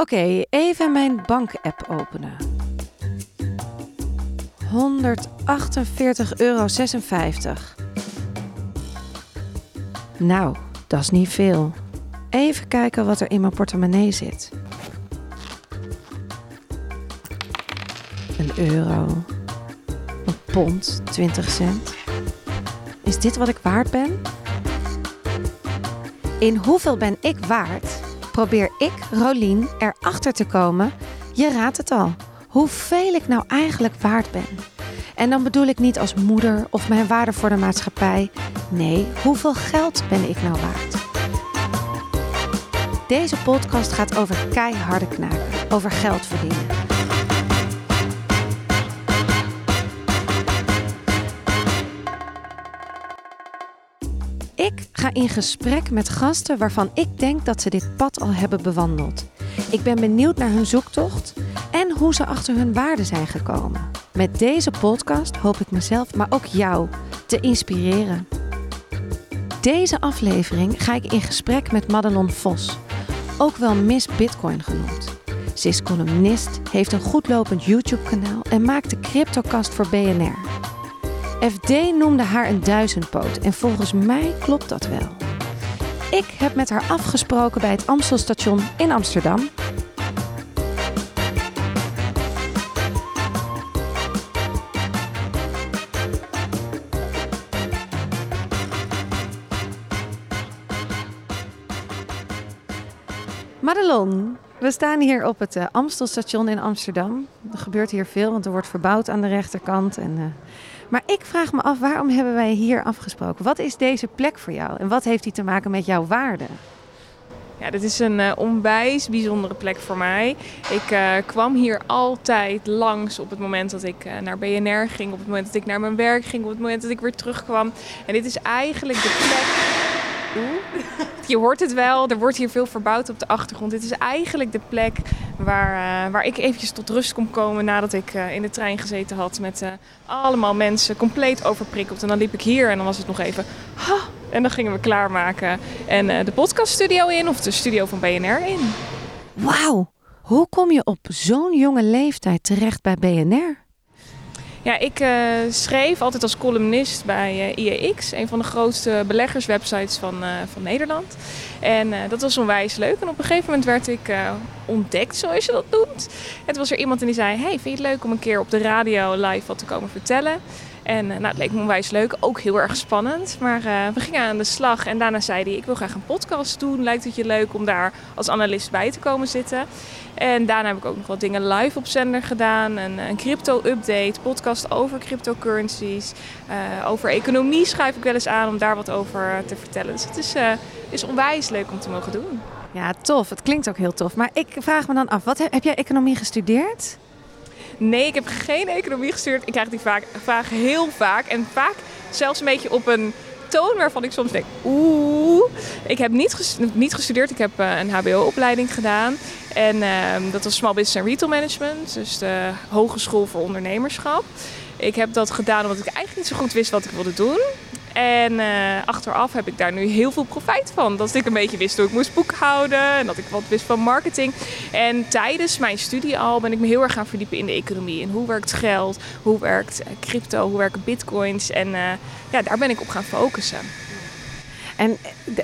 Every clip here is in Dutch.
Oké, even mijn bank-app openen. 148,56 euro. Nou, dat is niet veel. Even kijken wat er in mijn portemonnee zit. Een euro. Een pond, 20 cent. Is dit wat ik waard ben? In hoeveel ben ik waard? Probeer ik, Rolien, erachter te komen. Je raadt het al. Hoeveel ik nou eigenlijk waard ben. En dan bedoel ik niet als moeder of mijn waarde voor de maatschappij. Nee, hoeveel geld ben ik nou waard? Deze podcast gaat over keiharde knaken, over geld verdienen. Ga in gesprek met gasten waarvan ik denk dat ze dit pad al hebben bewandeld. Ik ben benieuwd naar hun zoektocht en hoe ze achter hun waarden zijn gekomen. Met deze podcast hoop ik mezelf, maar ook jou, te inspireren. Deze aflevering ga ik in gesprek met Madelon Vos, ook wel Miss Bitcoin genoemd. Ze is columnist, heeft een goedlopend YouTube-kanaal en maakt de CryptoCast voor BNR. FD noemde haar een duizendpoot en volgens mij klopt dat wel. Ik heb met haar afgesproken bij het Amstelstation in Amsterdam. Madelon, we staan hier op het uh, Amstelstation in Amsterdam. Er gebeurt hier veel, want er wordt verbouwd aan de rechterkant. En, uh, maar ik vraag me af, waarom hebben wij hier afgesproken? Wat is deze plek voor jou en wat heeft die te maken met jouw waarden? Ja, dit is een uh, onwijs bijzondere plek voor mij. Ik uh, kwam hier altijd langs op het moment dat ik uh, naar BNR ging, op het moment dat ik naar mijn werk ging, op het moment dat ik weer terugkwam. En dit is eigenlijk de plek. Je hoort het wel, er wordt hier veel verbouwd op de achtergrond. Dit is eigenlijk de plek waar, waar ik eventjes tot rust kon komen nadat ik in de trein gezeten had met allemaal mensen compleet overprikkeld. En dan liep ik hier en dan was het nog even. En dan gingen we klaarmaken en de podcaststudio in of de studio van BNR in. Wauw, hoe kom je op zo'n jonge leeftijd terecht bij BNR? Ja, ik uh, schreef altijd als columnist bij uh, IEX, een van de grootste beleggerswebsites van, van Nederland. En dat was onwijs leuk. En op een gegeven moment werd ik ontdekt, zoals je dat noemt. Het was er iemand en die zei: Hey, vind je het leuk om een keer op de radio live wat te komen vertellen? En nou, het leek me onwijs leuk, ook heel erg spannend. Maar uh, we gingen aan de slag en daarna zei hij... ik wil graag een podcast doen. Lijkt het je leuk om daar als analist bij te komen zitten? En daarna heb ik ook nog wat dingen live op zender gedaan. Een, een crypto-update, podcast over cryptocurrencies. Uh, over economie schrijf ik wel eens aan om daar wat over te vertellen. Dus het is, is onwijs leuk om te mogen doen. Ja, tof. Het klinkt ook heel tof. Maar ik vraag me dan af, wat, heb jij economie gestudeerd? Nee, ik heb geen economie gestudeerd. Ik krijg die vaak, vraag heel vaak. En vaak zelfs een beetje op een toon waarvan ik soms denk, oeh. Ik heb niet, niet gestudeerd. Ik heb uh, een hbo-opleiding gedaan. En uh, dat was Small Business and Retail Management. Dus de Hogeschool voor Ondernemerschap. Ik heb dat gedaan omdat ik eigenlijk niet zo goed wist wat ik wilde doen. En uh, achteraf heb ik daar nu heel veel profijt van. Dat ik een beetje wist hoe ik moest boekhouden en dat ik wat wist van marketing. En tijdens mijn studie al ben ik me heel erg gaan verdiepen in de economie. En hoe werkt geld, hoe werkt crypto, hoe werken bitcoins. En uh, ja, daar ben ik op gaan focussen. En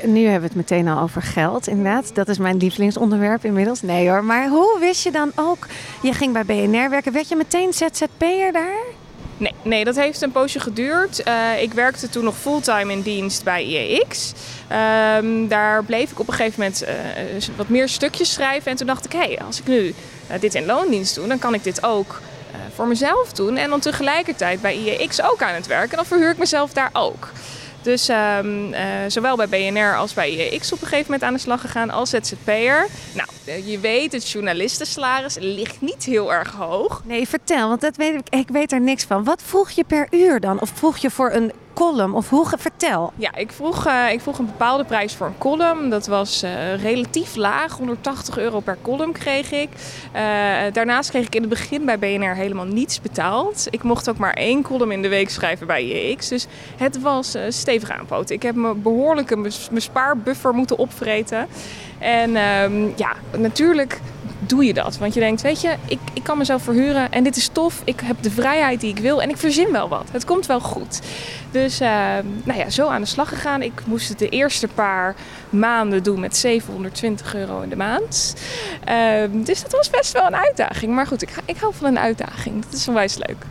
nu hebben we het meteen al over geld, inderdaad. Dat is mijn lievelingsonderwerp inmiddels. Nee hoor, maar hoe wist je dan ook... Je ging bij BNR werken, werd je meteen ZZP'er daar? Nee, nee, dat heeft een poosje geduurd. Uh, ik werkte toen nog fulltime in dienst bij IEX. Um, daar bleef ik op een gegeven moment uh, wat meer stukjes schrijven. En toen dacht ik, hé, hey, als ik nu dit in loondienst doe, dan kan ik dit ook voor mezelf doen. En dan tegelijkertijd bij IEX ook aan het werken. En dan verhuur ik mezelf daar ook. Dus um, uh, zowel bij BNR als bij IEX op een gegeven moment aan de slag gegaan als ZZP'er. Nou, je weet, het journalistensalaris ligt niet heel erg hoog. Nee, vertel, want dat weet ik, ik weet er niks van. Wat vroeg je per uur dan? Of vroeg je voor een column? Of hoe, vertel. Ja, ik vroeg, uh, ik vroeg een bepaalde prijs voor een column. Dat was uh, relatief laag, 180 euro per column kreeg ik. Uh, daarnaast kreeg ik in het begin bij BNR helemaal niets betaald. Ik mocht ook maar één column in de week schrijven bij IEX. Dus het was stevig aanpoten. Ik heb me behoorlijk mijn spaarbuffer moeten opvreten. En um, ja, natuurlijk doe je dat. Want je denkt, weet je, ik, ik kan mezelf verhuren en dit is tof. Ik heb de vrijheid die ik wil en ik verzin wel wat. Het komt wel goed. Dus uh, nou ja, zo aan de slag gegaan. Ik moest het de eerste paar maanden doen met 720 euro in de maand. Uh, dus dat was best wel een uitdaging. Maar goed, ik, ik hou van een uitdaging. Dat is onwijs leuk.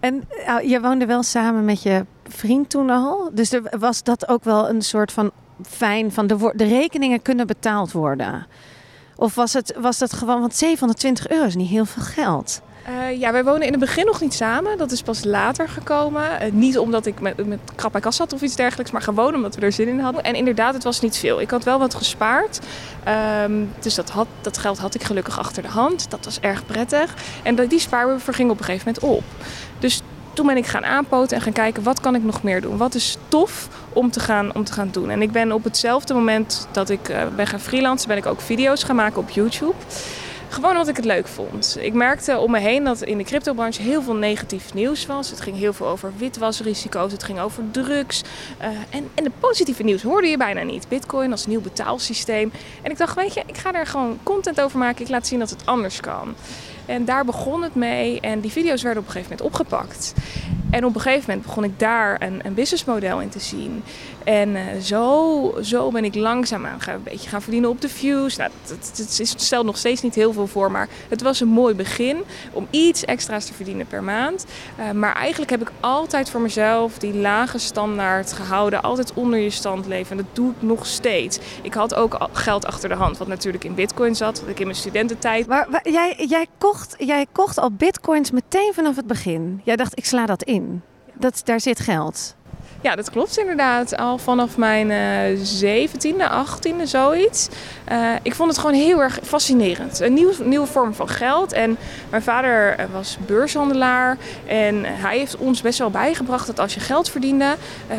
En uh, je woonde wel samen met je vriend toen al. Dus er was dat ook wel een soort van fijn van de, de rekeningen kunnen betaald worden. Of was het, was dat gewoon, want 720 euro is niet heel veel geld. Uh, ja, wij wonen in het begin nog niet samen. Dat is pas later gekomen. Uh, niet omdat ik met, met krap bij zat of iets dergelijks, maar gewoon omdat we er zin in hadden. En inderdaad, het was niet veel. Ik had wel wat gespaard. Um, dus dat, had, dat geld had ik gelukkig achter de hand. Dat was erg prettig. En die spaarbever ging op een gegeven moment op. Dus toen ben ik gaan aanpoten en gaan kijken wat kan ik nog meer doen. Wat is tof om te gaan, om te gaan doen. En ik ben op hetzelfde moment dat ik uh, ben gaan freelancen, ben ik ook video's gaan maken op YouTube. Gewoon omdat ik het leuk vond. Ik merkte om me heen dat in de cryptobranche heel veel negatief nieuws was. Het ging heel veel over witwasrisico's, het ging over drugs. Uh, en, en de positieve nieuws hoorde je bijna niet. Bitcoin als nieuw betaalsysteem. En ik dacht, weet je, ik ga daar gewoon content over maken. Ik laat zien dat het anders kan. En daar begon het mee en die video's werden op een gegeven moment opgepakt. En op een gegeven moment begon ik daar een, een businessmodel in te zien. En uh, zo, zo ben ik langzaamaan een beetje gaan verdienen op de views. Nou, het, stelt nog steeds niet heel veel voor, maar het was een mooi begin om iets extra's te verdienen per maand. Uh, maar eigenlijk heb ik altijd voor mezelf die lage standaard gehouden. Altijd onder je stand leven. En dat doe ik nog steeds. Ik had ook geld achter de hand, wat natuurlijk in bitcoin zat. Wat ik in mijn studententijd... Maar, maar jij, jij, kocht, jij kocht al bitcoins meteen vanaf het begin. Jij dacht, ik sla dat in. Dat, daar zit geld. Ja, dat klopt inderdaad. Al vanaf mijn uh, 17e, 18e, zoiets. Uh, ik vond het gewoon heel erg fascinerend. Een nieuw, nieuwe vorm van geld. En mijn vader was beurshandelaar. En hij heeft ons best wel bijgebracht dat als je geld verdiende. Uh,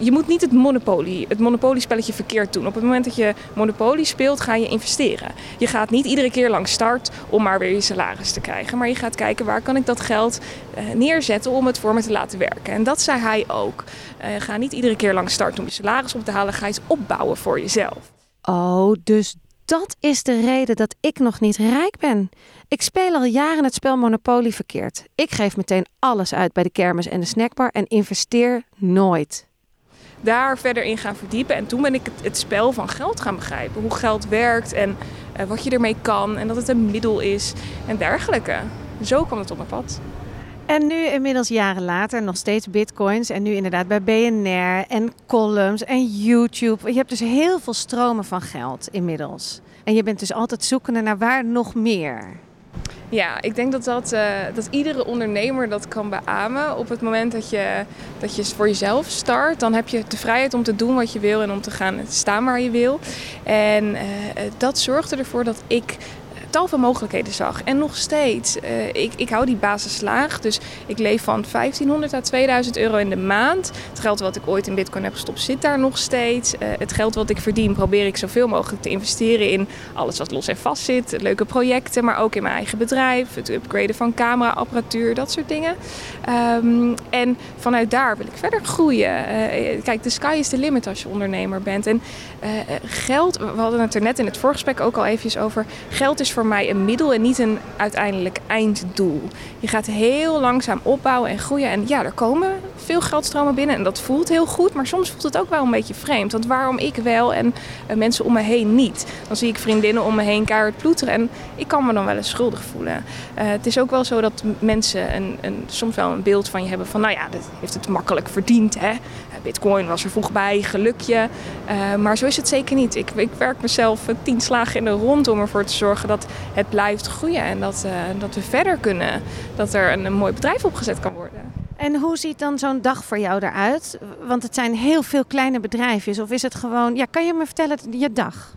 je moet niet het monopolie, het monopoliespelletje verkeerd doen. Op het moment dat je monopolie speelt, ga je investeren. Je gaat niet iedere keer langs start om maar weer je salaris te krijgen. Maar je gaat kijken waar kan ik dat geld uh, neerzetten om het voor me te laten werken. En dat zei hij ook. Uh, ga niet iedere keer langs start om je salaris op te halen. Ga iets opbouwen voor jezelf. Oh, dus dat is de reden dat ik nog niet rijk ben. Ik speel al jaren het spel Monopoly verkeerd. Ik geef meteen alles uit bij de kermis en de snackbar en investeer nooit daar verder in gaan verdiepen. En toen ben ik het, spel van geld gaan begrijpen. Hoe geld werkt en uh, wat je ermee kan. En dat het een middel is en dergelijke. Zo kwam het op mijn pad. En nu inmiddels jaren later nog steeds bitcoins. En nu inderdaad bij BNR en columns en YouTube. Je hebt dus heel veel stromen van geld inmiddels. En je bent dus altijd zoekende naar waar nog meer. Ja, ik denk dat, dat, uh, dat iedere ondernemer dat kan beamen. Op het moment dat je, dat je voor jezelf start, dan heb je de vrijheid om te doen wat je wil en om te gaan staan waar je wil. En uh, dat zorgde ervoor dat ik tal van mogelijkheden zag. En nog steeds. Uh, ik, ik hou die basis laag. Dus ik leef van 1500 à 2000 euro in de maand. Het geld wat ik ooit in bitcoin heb gestopt zit daar nog steeds. Uh, het geld wat ik verdien probeer ik zoveel mogelijk te investeren in alles wat los en vast zit. Leuke projecten, maar ook in mijn eigen bedrijf. Het upgraden van cameraapparatuur, dat soort dingen. Um, en vanuit daar wil ik verder groeien. Uh, kijk, de sky is the limit als je ondernemer bent. En geld, we hadden het er net in het voorgesprek ook al eventjes over. Geld is voor mij een middel en niet een uiteindelijk einddoel. Je gaat heel langzaam opbouwen en groeien. En ja, er komen veel geldstromen binnen en dat voelt heel goed. Maar soms voelt het ook wel een beetje vreemd. Want waarom ik wel en uh, mensen om me heen niet? Dan zie ik vriendinnen om me heen keihard ploeteren. En ik kan me dan wel eens schuldig voelen. Uh, het is ook wel zo dat mensen een, een, soms wel een beeld van je hebben van... nou ja, dat heeft het makkelijk verdiend, hè? Bitcoin was er vroeg bij, gelukje. Uh, maar zo is het zeker niet. Ik, ik werk mezelf tien slagen in de rond om ervoor te zorgen dat het blijft groeien en dat, uh, dat we verder kunnen. Dat er een, een mooi bedrijf opgezet kan worden. En hoe ziet dan zo'n dag voor jou eruit? Want het zijn heel veel kleine bedrijfjes. Of is het gewoon, ja, kan je me vertellen je dag?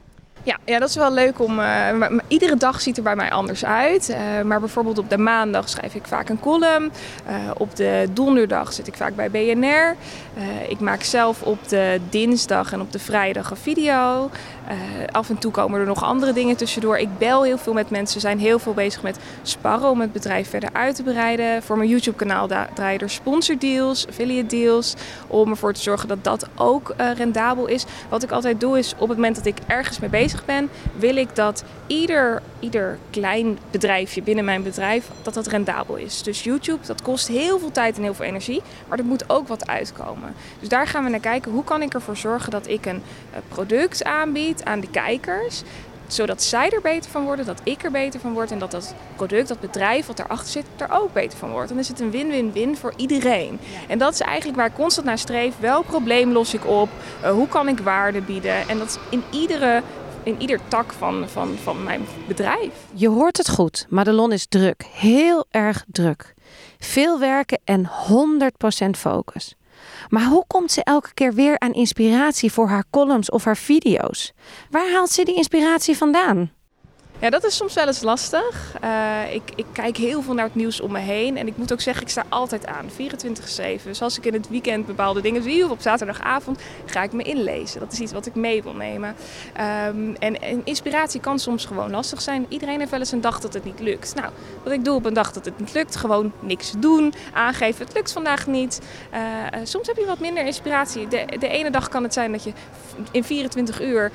Ja, ja, dat is wel leuk om. Uh, iedere dag ziet er bij mij anders uit. Uh, maar bijvoorbeeld op de maandag schrijf ik vaak een column. Uh, op de donderdag zit ik vaak bij BNR. ik maak zelf op de dinsdag en op de vrijdag een video. af en toe komen er nog andere dingen tussendoor. Ik bel heel veel met mensen. Zijn heel veel bezig met sparren om het bedrijf verder uit te breiden. Voor mijn YouTube-kanaal draaien er sponsordeals, affiliate deals. Om ervoor te zorgen dat dat ook rendabel is. Wat ik altijd doe is op het moment dat ik ergens mee bezig bezig ben, wil ik dat ieder, ieder klein bedrijfje binnen mijn bedrijf, dat dat rendabel is. Dus YouTube, dat kost heel veel tijd en heel veel energie, maar er moet ook wat uitkomen. Dus daar gaan we naar kijken, hoe kan ik ervoor zorgen dat ik een product aanbied aan de kijkers zodat zij er beter van worden, dat ik er beter van word en dat dat product, dat bedrijf wat erachter zit, er ook beter van wordt. Dan is het een win-win-win voor iedereen. En dat is eigenlijk waar ik constant naar streef. Welk probleem los ik op? Uh, hoe kan ik waarde bieden? En dat is in iedere in ieder tak van, van, van mijn bedrijf. Je hoort het goed. Madelon is druk. Heel erg druk. Veel werken en 100% focus. Maar hoe komt ze elke keer weer aan inspiratie voor haar columns of haar video's? Waar haalt ze die inspiratie vandaan? Ja, dat is soms wel eens lastig. Uh, ik, ik, kijk heel veel naar het nieuws om me heen. En ik moet ook zeggen, ik sta altijd aan, 24-7. Dus als ik in het weekend bepaalde dingen zie of op zaterdagavond, ga ik me inlezen. Dat is iets wat ik mee wil nemen. Um, en, en, inspiratie kan soms gewoon lastig zijn. Iedereen heeft wel eens een dag dat het niet lukt. Nou, wat ik doe op een dag dat het niet lukt, gewoon niks doen. Aangeven, het lukt vandaag niet. Uh, soms heb je wat minder inspiratie. De, de, ene dag kan het zijn dat je in 24 uur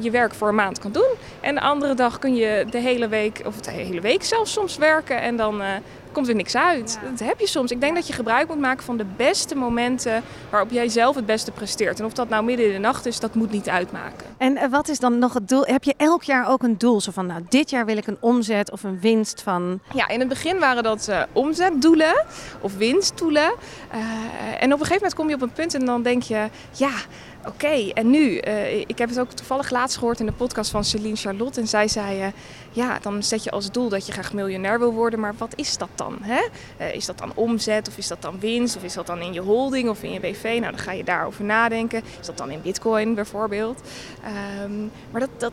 je werk voor een maand kan doen. En de andere dag kun je de hele week, of de hele week zelfs soms werken en dan uh, komt er niks uit. Dat heb je soms. Ik denk dat je gebruik moet maken van de beste momenten waarop jij zelf het beste presteert. En of dat nou midden in de nacht is, dat moet niet uitmaken. En uh, wat is dan nog het doel? Heb je elk jaar ook een doel? Zo van, nou, dit jaar wil ik een omzet of een winst van... Ja, in het begin waren dat uh, omzetdoelen of winstdoelen. en op een gegeven moment kom je op een punt en dan denk je, ja Oké, en nu? Uh, ik heb het ook toevallig laatst gehoord in de podcast van Celine Charlotte. En zij zei, uh, ja, dan zet je als doel dat je graag miljonair wil worden. Maar wat is dat dan? Hè? Uh, is dat dan omzet of is dat dan winst? Of is dat dan in je holding of in je BV? Nou, dan ga je daarover nadenken. Is dat dan in bitcoin bijvoorbeeld? Um, maar dat, dat,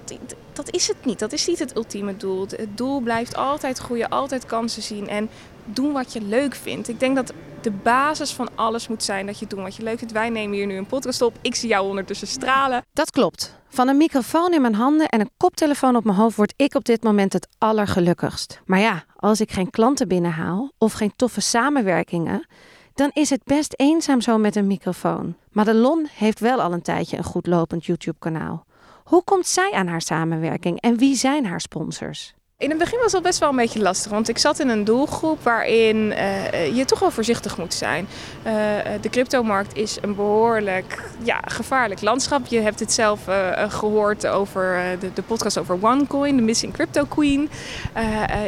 dat is het niet. Dat is niet het ultieme doel. Het doel blijft altijd groeien, altijd kansen zien. En doen wat je leuk vindt. Ik denk dat de basis van alles moet zijn dat je doet wat je leuk vindt. Wij nemen hier nu een podcast op. Ik zie jou ondertussen stralen. Dat klopt. Van een microfoon in mijn handen en een koptelefoon op mijn hoofd word ik op dit moment het allergelukkigst. Maar ja, als ik geen klanten binnenhaal of geen toffe samenwerkingen, dan is het best eenzaam zo met een microfoon. Madelon heeft wel al een tijdje een goed lopend YouTube-kanaal. Hoe komt zij aan haar samenwerking en wie zijn haar sponsors? In het begin was dat best wel een beetje lastig, want ik zat in een doelgroep waarin uh, je toch wel voorzichtig moet zijn. Uh, de cryptomarkt is een behoorlijk ja, gevaarlijk landschap. Je hebt het zelf gehoord over de, de, podcast over OneCoin, de Missing Crypto Queen.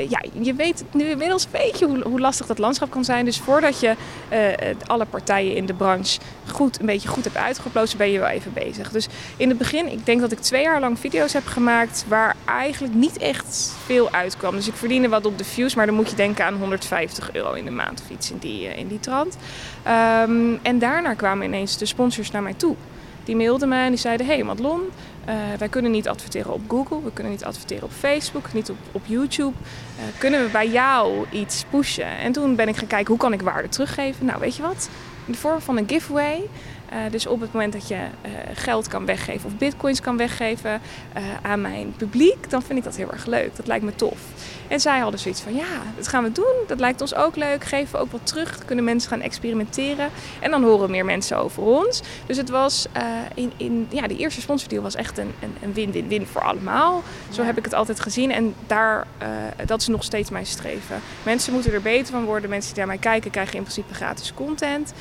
ja, je weet nu inmiddels een beetje hoe, hoe, lastig dat landschap kan zijn. Dus voordat je alle partijen in de branche goed, een beetje goed hebt uitgeplozen, ben je wel even bezig. Dus in het begin, ik denk dat ik twee jaar lang video's heb gemaakt waar eigenlijk niet echt veel uitkwam. Dus ik verdiende wat op de views, maar dan moet je denken aan 150 euro in de maand of iets in die, eh, in die trant. Um, en daarna kwamen ineens de sponsors naar mij toe. Die mailden mij en die zeiden: Hey Madelon, uh, wij kunnen niet adverteren op Google, we kunnen niet adverteren op Facebook, niet op, op YouTube. Uh, kunnen we bij jou iets pushen? En toen ben ik gaan kijken hoe kan ik waarde teruggeven. Nou, weet je wat? In de vorm van een giveaway. Uh, dus op het moment dat je uh, geld kan weggeven of bitcoins kan weggeven uh, aan mijn publiek, dan vind ik dat heel erg leuk. Dat lijkt me tof. En zij hadden zoiets van, ja, dat gaan we doen. Dat lijkt ons ook leuk. Geven we ook wat terug. Dan kunnen mensen gaan experimenteren. En dan horen meer mensen over ons. Dus het was, in, in, ja, die eerste sponsordeal was echt een win-win-win voor allemaal. Zo heb ik het altijd gezien. En daar, dat is nog steeds mijn streven. Mensen moeten er beter van worden. Mensen die naar mij kijken, krijgen in principe gratis content.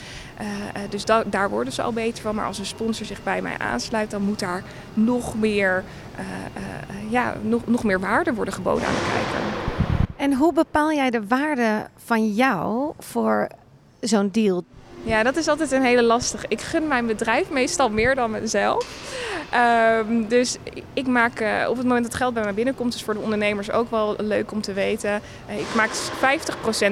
dus da daar worden ze al beter van. Maar als een sponsor zich bij mij aansluit, dan moet daar nog meer, uh, uh, ja, nog, nog meer waarde worden geboden aan de kijker. En hoe bepaal jij de waarde van jou voor zo'n deal? Ja, dat is altijd een hele lastige. Ik gun mijn bedrijf meestal meer dan mezelf. Um, dus ik maak uh, op het moment dat geld bij mij binnenkomt, is voor de ondernemers ook wel leuk om te weten. Uh, ik maak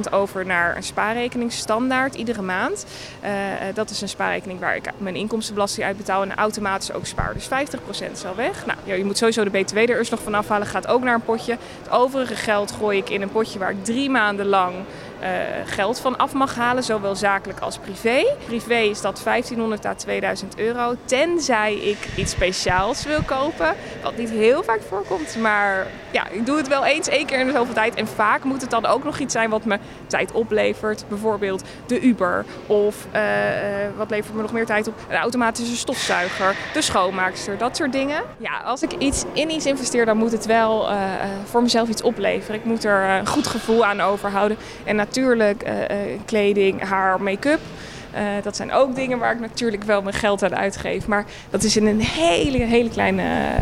50% over naar een spaarrekening standaard iedere maand. Uh, dat is een spaarrekening waar ik mijn inkomstenbelasting uit betaal en automatisch ook spaar. Dus 50% is al weg. Nou, ja, je moet sowieso de BTW er eerst nog van afhalen, gaat ook naar een potje. Het overige geld gooi ik in een potje waar ik drie maanden lang eh, geld van af mag halen, zowel zakelijk als privé. Privé is dat 1500 à 2000 euro, tenzij ik iets speciaals wil kopen, wat niet heel vaak voorkomt, maar ja, ik doe het wel eens, één keer in de zoveel tijd. En vaak moet het dan ook nog iets zijn wat me tijd oplevert, bijvoorbeeld de Uber of eh, eh, wat levert me nog meer tijd op? Een automatische stofzuiger, de schoonmaakster, dat soort dingen. Ja, als ik iets in iets investeer, dan moet het wel voor mezelf iets opleveren. Ik moet er een goed gevoel aan overhouden. En natuurlijk uh, kleding, haar, make-up. Uh, dat zijn ook dingen waar ik natuurlijk wel mijn geld aan uitgeef. Maar dat is in een hele, hele kleine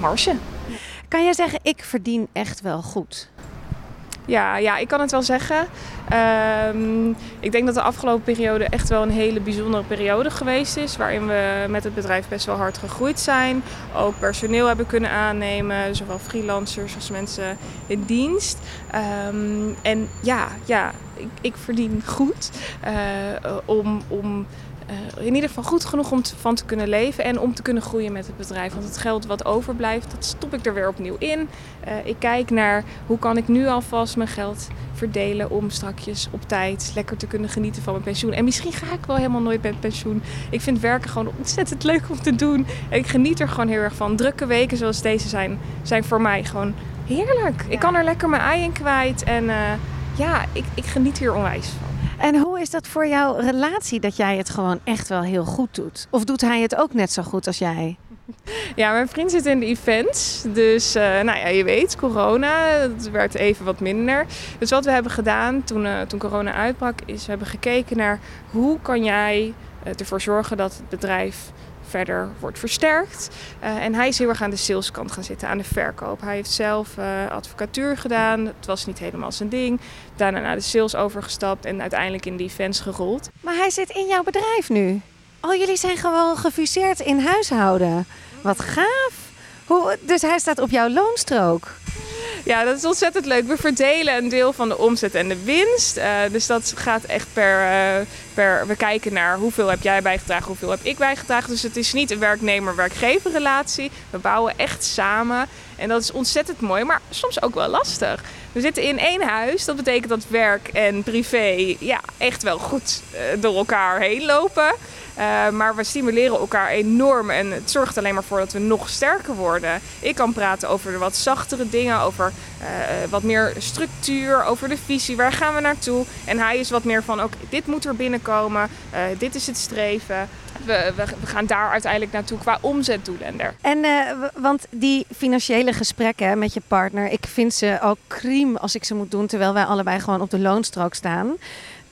marge. Kan jij zeggen, ik verdien echt wel goed? Ja, ja, ik kan het wel zeggen. Um, ik denk dat de afgelopen periode echt wel een hele bijzondere periode geweest is. Waarin we met het bedrijf best wel hard gegroeid zijn. Ook personeel hebben kunnen aannemen. Zowel freelancers als mensen in dienst. Um, en ja, ja ik, ik verdien goed. Uh, om, om uh, in ieder geval goed genoeg om te, van te kunnen leven en om te kunnen groeien met het bedrijf. Want het geld wat overblijft, dat stop ik er weer opnieuw in. Uh, ik kijk naar hoe kan ik nu alvast mijn geld verdelen om strakjes op tijd lekker te kunnen genieten van mijn pensioen. En misschien ga ik wel helemaal nooit met pensioen. Ik vind werken gewoon ontzettend leuk om te doen. En ik geniet er gewoon heel erg van. Drukke weken zoals deze zijn, zijn voor mij gewoon heerlijk. Ik kan er lekker mijn ei in kwijt en uh, ja, ik, ik geniet hier onwijs van. Is dat voor jouw relatie dat jij het gewoon echt wel heel goed doet? Of doet hij het ook net zo goed als jij? Ja, mijn vriend zit in de events. Dus uh, nou ja, je weet, corona, het werd even wat minder. Dus wat we hebben gedaan toen, uh, toen corona uitbrak, is we hebben gekeken naar hoe kan jij uh, ervoor zorgen dat het bedrijf verder wordt versterkt. Uh, en hij is heel erg aan de saleskant gaan zitten, aan de verkoop. Hij heeft zelf uh, advocatuur gedaan. Het was niet helemaal zijn ding. Daarna naar de sales overgestapt en uiteindelijk in de events gerold. Maar hij zit in jouw bedrijf nu. Oh, jullie zijn gewoon gefuseerd in huishouden. Wat gaaf. Hoe, dus hij staat op jouw loonstrook. Ja, dat is ontzettend leuk. We verdelen een deel van de omzet en de winst. Uh, dus dat gaat echt per, uh, We kijken naar hoeveel heb jij bijgedragen, hoeveel heb ik bijgedragen. Dus het is niet een werknemer-werkgever relatie. We bouwen echt samen. En dat is ontzettend mooi, maar soms ook wel lastig. We zitten in één huis. Dat betekent dat werk en privé ja, echt wel goed uh, door elkaar heen lopen. Uh, maar we stimuleren elkaar enorm en het zorgt alleen maar voor dat we nog sterker worden. Ik kan praten over de wat zachtere dingen, over uh, wat meer structuur, over de visie, waar gaan we naartoe. En hij is wat meer van, ook dit moet er binnenkomen, uh, dit is het streven. We, we, gaan daar uiteindelijk naartoe qua omzetdoelen en. En want die financiële gesprekken met je partner, ik vind ze ook kriem als ik ze moet doen, terwijl wij allebei gewoon op de loonstrook staan.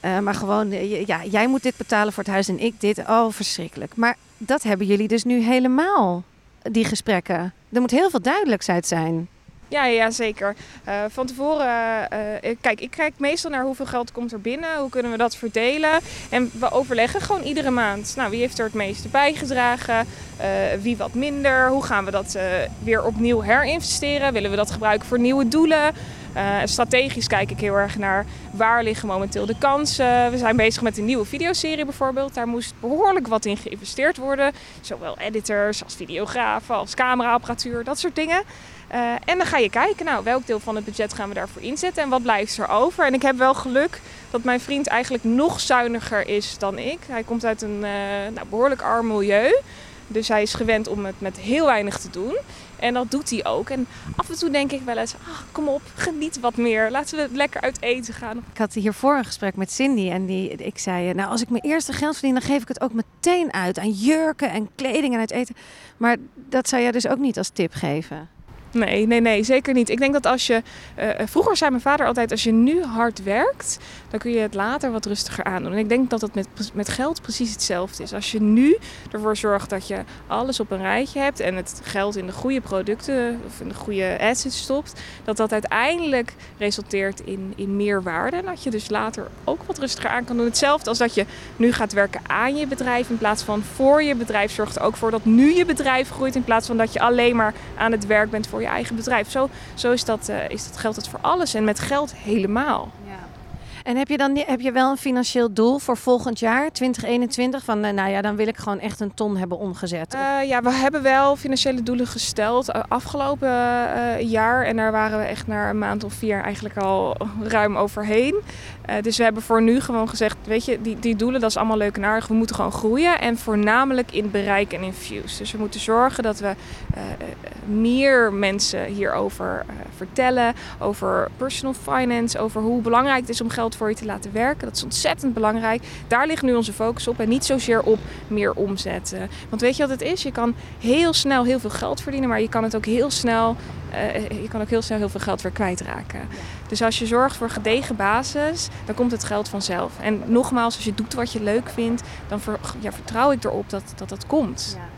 Uh, maar gewoon, ja, jij moet dit betalen voor het huis en ik dit. Oh, verschrikkelijk. Maar dat hebben jullie dus nu helemaal, die gesprekken. Er moet heel veel duidelijkheid zijn. Ja, ja zeker. Uh, van tevoren, uh, kijk, ik kijk meestal naar hoeveel geld komt er binnen, hoe kunnen we dat verdelen. En we overleggen gewoon iedere maand. Nou, wie heeft er het meeste bijgedragen, wie wat minder, hoe gaan we dat weer opnieuw herinvesteren, willen we dat gebruiken voor nieuwe doelen. Strategisch kijk ik heel erg naar waar liggen momenteel de kansen. We zijn bezig met een nieuwe videoserie bijvoorbeeld. Daar moest behoorlijk wat in geïnvesteerd worden. Zowel editors als videografen als cameraapparatuur, dat soort dingen. Uh, en dan ga je kijken, nou, welk deel van het budget gaan we daarvoor inzetten en wat blijft er over. En ik heb wel geluk dat mijn vriend eigenlijk nog zuiniger is dan ik. Hij komt uit een uh, nou, behoorlijk arm milieu. Dus hij is gewend om het met heel weinig te doen. En dat doet hij ook. En af en toe denk ik wel eens, ach, kom op, geniet wat meer. Laten we lekker uit eten gaan. Ik had hiervoor een gesprek met Cindy en die, ik zei, nou als ik mijn eerste geld verdien, dan geef ik het ook meteen uit aan jurken en kleding en uit eten. Maar dat zou jij dus ook niet als tip geven? Nee, nee, nee, zeker niet. Ik denk dat als je. Uh, vroeger zei mijn vader altijd: als je nu hard werkt, dan kun je het later wat rustiger aandoen. En ik denk dat dat met, met geld precies hetzelfde is. Als je nu ervoor zorgt dat je alles op een rijtje hebt en het geld in de goede producten of in de goede assets stopt, dat dat uiteindelijk resulteert in, in meer waarde. En dat je dus later ook wat rustiger aan kan doen. Hetzelfde als dat je nu gaat werken aan je bedrijf in plaats van voor je bedrijf. Zorgt er ook voor dat nu je bedrijf groeit in plaats van dat je alleen maar aan het werk bent voor je eigen bedrijf. Zo, zo is, dat, uh, is dat geldt het voor alles en met geld helemaal. Ja. En heb je dan heb je wel een financieel doel voor volgend jaar, 2021? Van uh, nou ja, dan wil ik gewoon echt een ton hebben omgezet. Uh, ja, we hebben wel financiële doelen gesteld uh, afgelopen jaar. En daar waren we echt na een maand of vier eigenlijk al ruim overheen. dus we hebben voor nu gewoon gezegd, weet je, die, die doelen, dat is allemaal leuk en aardig. We moeten gewoon groeien en voornamelijk in bereik en in views. Dus we moeten zorgen dat we meer mensen hierover vertellen. Over personal finance, over hoe belangrijk het is om geld voor je te laten werken. Dat is ontzettend belangrijk. Daar ligt nu onze focus op en niet zozeer op meer omzetten. Want weet je wat het is? Je kan heel snel heel veel geld verdienen, maar je kan het ook heel snel, uh, je kan ook heel snel heel veel geld weer kwijtraken. Dus als je zorgt voor gedegen basis, dan komt het geld vanzelf. En nogmaals, als je doet wat je leuk vindt, dan ja, vertrouw ik erop dat dat, dat komt. Ja.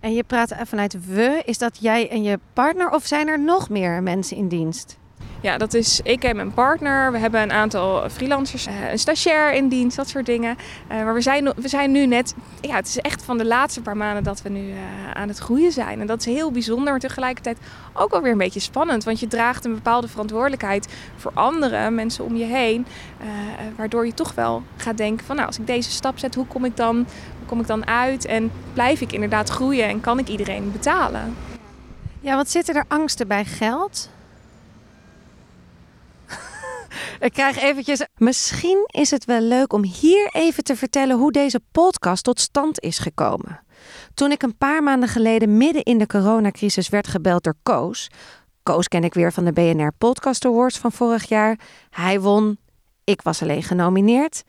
En je praat vanuit we. Is dat jij en je partner of zijn er nog meer mensen in dienst? Ja, dat is ik en mijn partner. We hebben een aantal freelancers, eh, een stagiair in dienst, dat soort dingen. Eh, maar we zijn, we zijn nu net, ja, het is echt van de laatste paar maanden dat we nu eh, aan het groeien zijn. En dat is heel bijzonder, maar tegelijkertijd ook alweer een beetje spannend. Want je draagt een bepaalde verantwoordelijkheid voor anderen, mensen om je heen. waardoor je toch wel gaat denken van, nou, als ik deze stap zet, hoe kom ik dan, hoe kom ik dan uit? En blijf ik inderdaad groeien en kan ik iedereen betalen? Ja, wat zitten er angsten bij geld? Ik krijg eventjes. Misschien is het wel leuk om hier even te vertellen hoe deze podcast tot stand is gekomen. Toen ik een paar maanden geleden midden in de coronacrisis werd gebeld door Koos. Koos ken ik weer van de BNR Podcast Awards van vorig jaar. Hij won. Ik was alleen genomineerd.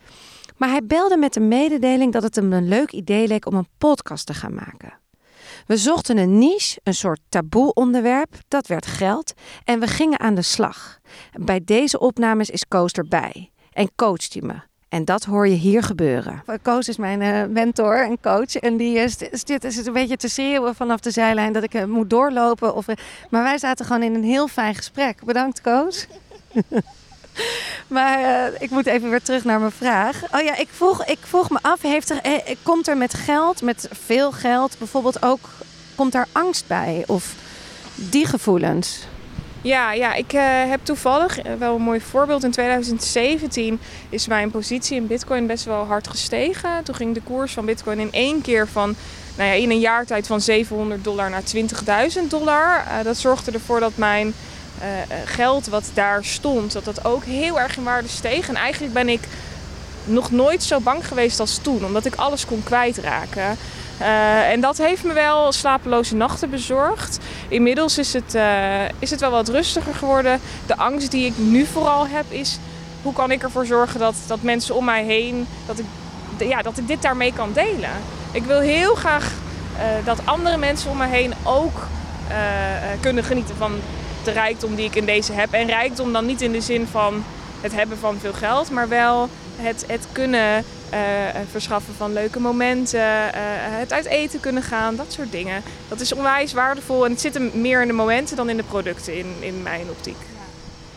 Maar hij belde met de mededeling dat het hem een leuk idee leek om een podcast te gaan maken. We zochten een niche, een soort taboe onderwerp, dat werd geld en we gingen aan de slag. Bij deze opnames is Koos erbij en coacht hij me. En dat hoor je hier gebeuren. Koos is mijn uh, mentor en coach. En die is, dit is een beetje te schreeuwen vanaf de zijlijn dat ik uh, moet doorlopen. Of, uh, maar wij zaten gewoon in een heel fijn gesprek. Bedankt, Koos. maar uh, ik moet even weer terug naar mijn vraag. Oh ja, ik vroeg, ik vroeg me af, heeft er, eh, komt er met geld, met veel geld bijvoorbeeld ook, komt er angst bij? Of die gevoelens? Ja, ja ik heb toevallig wel een mooi voorbeeld. In 2017 is mijn positie in Bitcoin best wel hard gestegen. Toen ging de koers van Bitcoin in één keer van, nou ja, in een jaar tijd van 700 dollar naar 20.000 dollar. Dat zorgde ervoor dat mijn uh, geld wat daar stond, dat dat ook heel erg in waarde steeg. En eigenlijk ben ik nog nooit zo bang geweest als toen, omdat ik alles kon kwijtraken. Uh, en dat heeft me wel slapeloze nachten bezorgd. Inmiddels is het, is het wel wat rustiger geworden. De angst die ik nu vooral heb is... hoe kan ik ervoor zorgen dat, dat mensen om mij heen... Dat ik, ja, dat ik dit daarmee kan delen. Ik wil heel graag dat andere mensen om me heen ook kunnen genieten van de rijkdom die ik in deze heb. En rijkdom dan niet in de zin van het hebben van veel geld, maar wel het, het kunnen uh, verschaffen van leuke momenten, uh, het uit eten kunnen gaan, dat soort dingen. Dat is onwijs waardevol en het zit meer in de momenten dan in de producten in, in mijn optiek.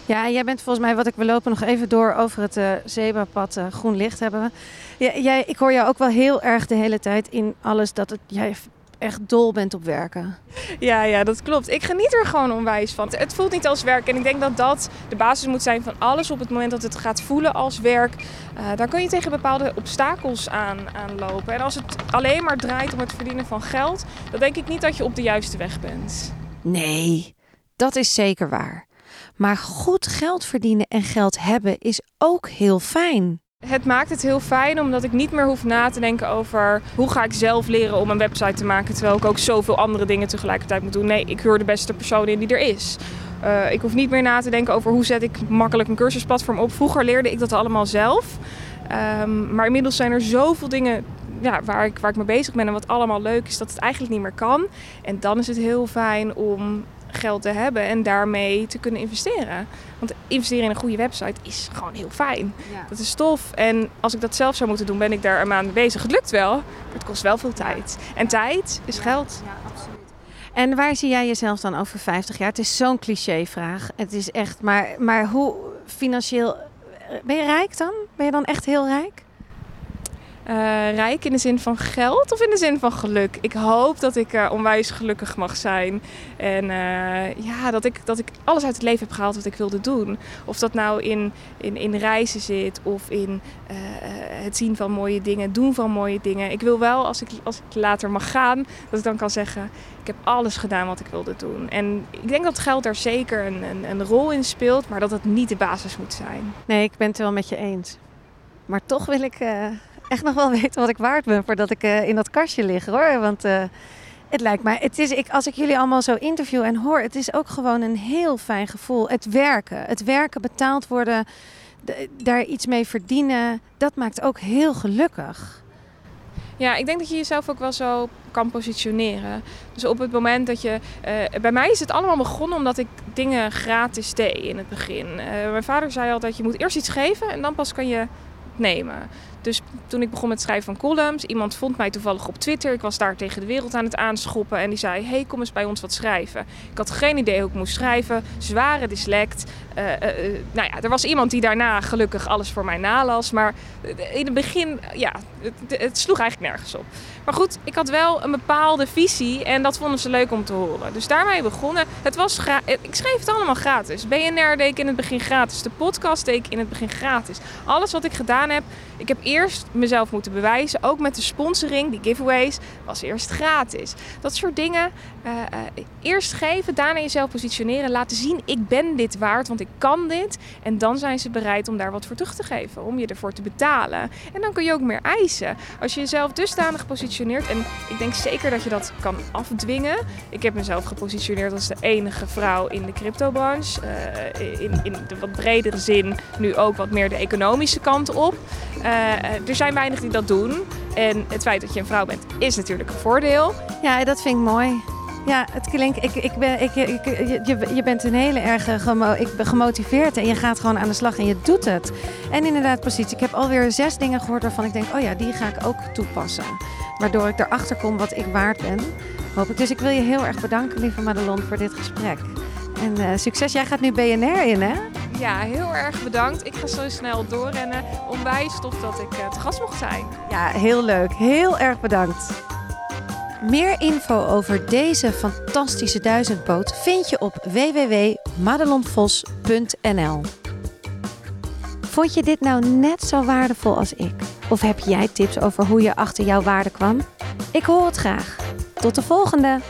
Ja, jij bent volgens mij, wat ik, we lopen nog even door over het uh, zebrapad, groen licht hebben we. Jij, ik hoor jou ook wel heel erg de hele tijd in alles dat het, jij echt dol bent op werken. Ja, ja, dat klopt. Ik geniet er gewoon onwijs van. Het voelt niet als werk en ik denk dat dat de basis moet zijn van alles. Op het moment dat het gaat voelen als werk, uh, dan kun je tegen bepaalde obstakels aan, aanlopen. En als het alleen maar draait om het verdienen van geld, dan denk ik niet dat je op de juiste weg bent. Nee, dat is zeker waar. Maar goed geld verdienen en geld hebben is ook heel fijn. Het maakt het heel fijn omdat ik niet meer hoef na te denken over hoe ga ik zelf leren om een website te maken terwijl ik ook zoveel andere dingen tegelijkertijd moet doen. Nee, ik huur de beste persoon in die er is. Uh, ik hoef niet meer na te denken over hoe zet ik makkelijk een cursusplatform op. Vroeger leerde ik dat allemaal zelf. Um, maar inmiddels zijn er zoveel dingen ja, waar, ik, waar ik mee bezig ben en wat allemaal leuk is, dat het eigenlijk niet meer kan. En dan is het heel fijn om geld te hebben en daarmee te kunnen investeren. Want investeren in een goede website is gewoon heel fijn. Dat is tof. En als ik dat zelf zou moeten doen, ben ik daar een maand mee bezig. Het lukt wel, maar het kost wel veel tijd. En tijd is geld. Ja, absoluut. En waar zie jij jezelf dan over 50 jaar? Het is zo'n clichévraag. Het is echt, maar, maar hoe financieel. Ben je rijk dan? Ben je dan echt heel rijk? Eh, rijk in de zin van geld of in de zin van geluk? Ik hoop dat ik onwijs gelukkig mag zijn. En uh, ja, dat ik, dat ik alles uit het leven heb gehaald wat ik wilde doen. Of dat nou in, in, in reizen zit of in het zien van mooie dingen, doen van mooie dingen. Ik wil wel, als ik, als ik later mag gaan, dat ik dan kan zeggen... ik heb alles gedaan wat ik wilde doen. En ik denk dat geld daar zeker een, een, een rol in speelt, maar dat het niet de basis moet zijn. Nee, ik ben het wel met je eens. Maar toch wil ik echt nog wel weten wat ik waard ben voordat ik uh, in dat kastje lig hoor. Want uh, het lijkt mij, het is, ik, als ik jullie allemaal zo interview en hoor, het is ook gewoon een heel fijn gevoel. Het werken, het werken, betaald worden, de, daar iets mee verdienen, dat maakt ook heel gelukkig. Ja, ik denk dat je jezelf ook wel zo kan positioneren. Dus op het moment dat je. Uh, bij mij is het allemaal begonnen omdat ik dingen gratis deed in het begin. Mijn vader zei altijd: je moet eerst iets geven en dan pas kan je nemen. Dus toen ik begon met schrijven van columns, iemand vond mij toevallig op Twitter. Ik was daar tegen de wereld aan het aanschoppen en die zei: Hey, kom eens bij ons wat schrijven. Ik had geen idee hoe ik moest schrijven, zware dyslect. Uh, nou ja, er was iemand die daarna gelukkig alles voor mij nalas. Maar in het begin, ja, het, het sloeg eigenlijk nergens op. Maar goed, ik had wel een bepaalde visie en dat vonden ze leuk om te horen. Dus daarmee begonnen. Het was ik schreef het allemaal gratis. BNR deed ik in het begin gratis. De podcast deed ik in het begin gratis. Alles wat ik gedaan heb, ik heb eerst mezelf moeten bewijzen. Ook met de sponsoring, die giveaways, was eerst gratis. Dat soort dingen. Uh, uh, eerst geven, daarna jezelf positioneren. Laten zien, ik ben dit waard, want ik kan dit. En dan zijn ze bereid om daar wat voor terug te geven. Om je ervoor te betalen. En dan kun je ook meer eisen. Als je jezelf dusdanig positioneert. En ik denk zeker dat je dat kan afdwingen. Ik heb mezelf gepositioneerd als de enige vrouw in de cryptobranche. Uh, in, in de wat bredere zin nu ook wat meer de economische kant op. er zijn weinig die dat doen. En het feit dat je een vrouw bent is natuurlijk een voordeel. Ja, dat vind ik mooi. Ja, het klinkt. Ik, ik ben, ik, je, je bent een hele erg gemo, ik ben gemotiveerd en je gaat gewoon aan de slag en je doet het. En inderdaad, precies. Ik heb alweer zes dingen gehoord waarvan ik denk: oh ja, die ga ik ook toepassen. Waardoor ik erachter kom wat ik waard ben. Hoop ik. Dus ik wil je heel erg bedanken, lieve Madelon, voor dit gesprek. En succes. Jij gaat nu BNR in, hè? Ja, heel erg bedankt. Ik ga zo snel doorrennen. Onwijs tof dat ik uh, te gast mocht zijn. Ja, heel leuk. Heel erg bedankt. Meer info over deze fantastische duizendboot vind je op www.madelonvos.nl. Vond je dit nou net zo waardevol als ik? Of heb jij tips over hoe je achter jouw waarde kwam? Ik hoor het graag. Tot de volgende!